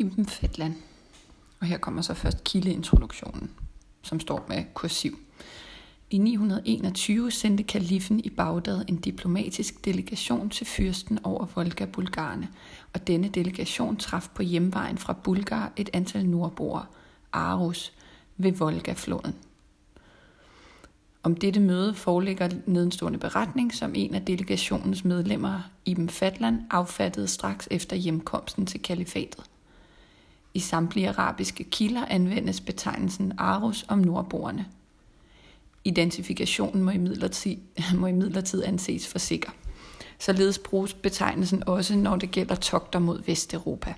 Iben Fetland. Og her kommer så først kildeintroduktionen, som står med kursiv. I 921 sendte kalifen i Bagdad en diplomatisk delegation til fyrsten over Volga-Bulgarerne, og denne delegation traf på hjemvejen fra Bulgar et antal nordboere, Arus, ved Volga-floden. Om dette møde foreligger nedenstående beretning, som en af delegationens medlemmer, Iben Fatland, affattede straks efter hjemkomsten til kalifatet. I samtlige arabiske kilder anvendes betegnelsen Arus om nordboerne. Identifikationen må imidlertid, må imidlertid anses for sikker. Således bruges betegnelsen også, når det gælder togter mod Vesteuropa.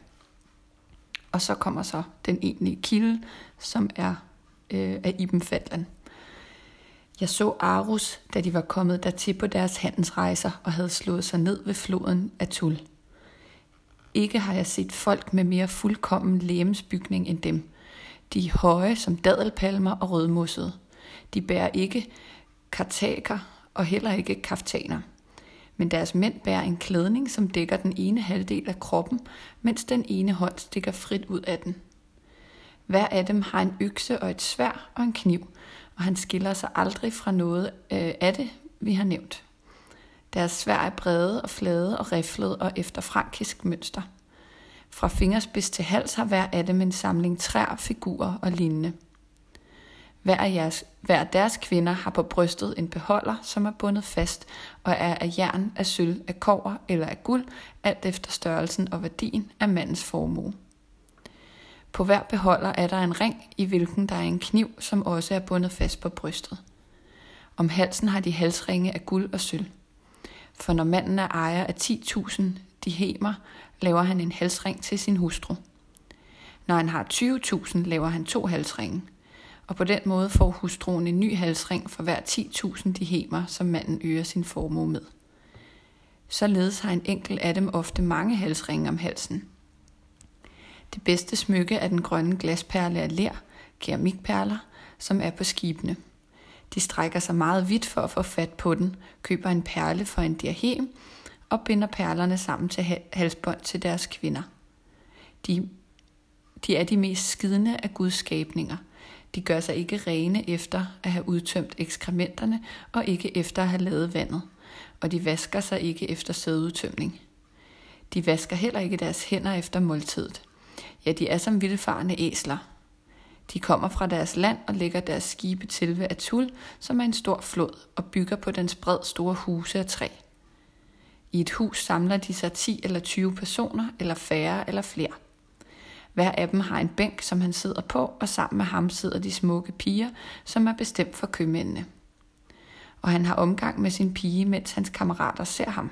Og så kommer så den egentlige kilde, som er øh, af Ibn Fatland. Jeg så Arus, da de var kommet dertil på deres handelsrejser og havde slået sig ned ved floden Atul. Ikke har jeg set folk med mere fuldkommen lægemsbygning end dem. De er høje som dadelpalmer og rødmosset. De bærer ikke kartaker og heller ikke kaftaner. Men deres mænd bærer en klædning, som dækker den ene halvdel af kroppen, mens den ene hånd stikker frit ud af den. Hver af dem har en økse og et svær og en kniv, og han skiller sig aldrig fra noget øh, af det, vi har nævnt. Deres svær er brede og flade og riflede og efter frankisk mønster. Fra fingerspids til hals har hver af dem en samling træer, figurer og lignende. Hver af, jeres, hver af deres kvinder har på brystet en beholder, som er bundet fast og er af jern, af sølv, af kover eller af guld, alt efter størrelsen og værdien af mandens formue. På hver beholder er der en ring, i hvilken der er en kniv, som også er bundet fast på brystet. Om halsen har de halsringe af guld og sølv. For når manden er ejer af 10.000 dihemer, laver han en halsring til sin hustru. Når han har 20.000, laver han to halsringe. Og på den måde får hustruen en ny halsring for hver 10.000 dihemer, som manden øger sin formue med. Således har en enkelt af dem ofte mange halsringe om halsen – det bedste smykke er den grønne glasperle af ler, keramikperler, som er på skibene. De strækker sig meget vidt for at få fat på den, køber en perle for en diahem og binder perlerne sammen til halsbånd til deres kvinder. De, de er de mest skidende af Guds skabninger. De gør sig ikke rene efter at have udtømt ekskrementerne og ikke efter at have lavet vandet, og de vasker sig ikke efter sædudtømning. De vasker heller ikke deres hænder efter måltidet. Ja, de er som vildfarende æsler. De kommer fra deres land og lægger deres skibe til ved Atul, som er en stor flod, og bygger på dens bred store huse af træ. I et hus samler de sig 10 eller 20 personer, eller færre eller flere. Hver af dem har en bænk, som han sidder på, og sammen med ham sidder de smukke piger, som er bestemt for købmændene. Og han har omgang med sin pige, mens hans kammerater ser ham.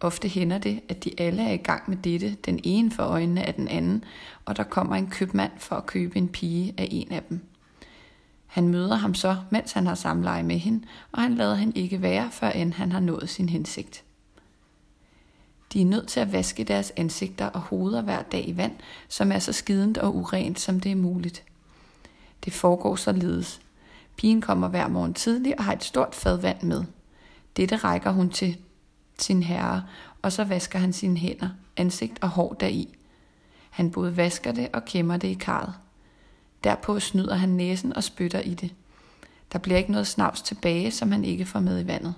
Ofte hænder det, at de alle er i gang med dette, den ene for øjnene af den anden, og der kommer en købmand for at købe en pige af en af dem. Han møder ham så, mens han har samleje med hende, og han lader hende ikke være, før end han har nået sin hensigt. De er nødt til at vaske deres ansigter og hoveder hver dag i vand, som er så skident og urent, som det er muligt. Det foregår således. Pigen kommer hver morgen tidlig og har et stort fad vand med. Dette rækker hun til sin herre, og så vasker han sine hænder, ansigt og hår deri. Han både vasker det og kæmmer det i karret. Derpå snyder han næsen og spytter i det. Der bliver ikke noget snavs tilbage, som han ikke får med i vandet.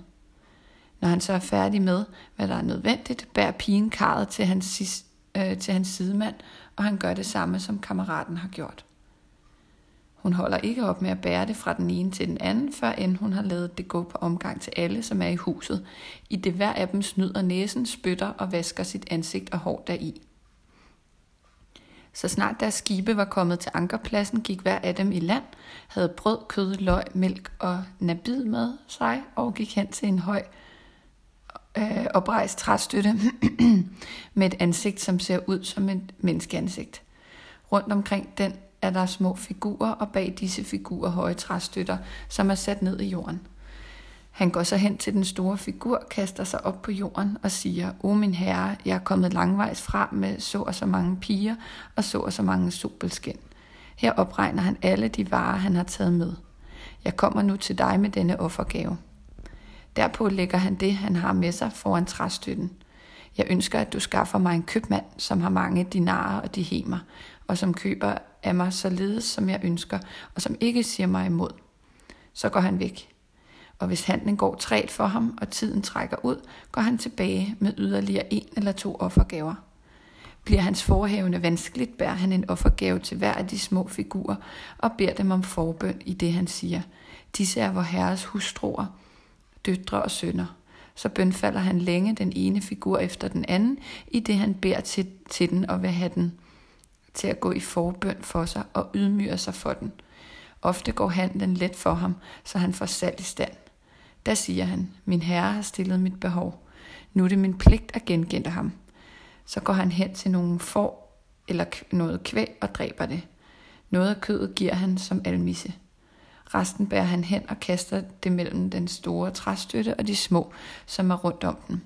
Når han så er færdig med, hvad der er nødvendigt, bærer pigen karret til hans, øh, til hans sidemand, og han gør det samme, som kammeraten har gjort. Hun holder ikke op med at bære det fra den ene til den anden, før end hun har lavet det gå på omgang til alle, som er i huset, i det hver af dem snyder næsen, spytter og vasker sit ansigt og hår deri. Så snart deres skibe var kommet til ankerpladsen, gik hver af dem i land, havde brød, kød, løg, mælk og nabid med sig og gik hen til en høj øh, oprejst træstøtte med et ansigt, som ser ud som et menneskeansigt. Rundt omkring den er der små figurer, og bag disse figurer høje træstøtter, som er sat ned i jorden. Han går så hen til den store figur, kaster sig op på jorden og siger, O min herre, jeg er kommet langvejs fra med så og så mange piger og så og så mange sobelskin. Her opregner han alle de varer, han har taget med. Jeg kommer nu til dig med denne offergave. Derpå lægger han det, han har med sig foran træstøtten. Jeg ønsker, at du skaffer mig en købmand, som har mange dinarer og dihemer, og som køber af mig således, som jeg ønsker, og som ikke siger mig imod. Så går han væk. Og hvis handlen går træt for ham, og tiden trækker ud, går han tilbage med yderligere en eller to offergaver. Bliver hans forhævende vanskeligt, bærer han en offergave til hver af de små figurer og beder dem om forbøn i det, han siger. Disse er vor herres hustruer, døtre og sønner. Så bønfalder han længe den ene figur efter den anden, i det han beder til, til den og vil have den til at gå i forbøn for sig og ydmyger sig for den. Ofte går handlen let for ham, så han får salg i stand. Da siger han, min herre har stillet mit behov. Nu er det min pligt at gengælde ham. Så går han hen til nogle får eller noget kvæg og dræber det. Noget af kødet giver han som almisse. Resten bærer han hen og kaster det mellem den store træstøtte og de små, som er rundt om den.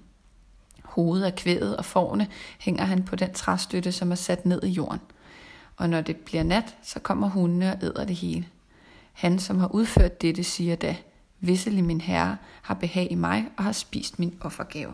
Hovedet af kvædet og forne hænger han på den træstøtte, som er sat ned i jorden. Og når det bliver nat, så kommer hundene og æder det hele. Han, som har udført dette, siger da, Visselig min herre har behag i mig og har spist min offergave.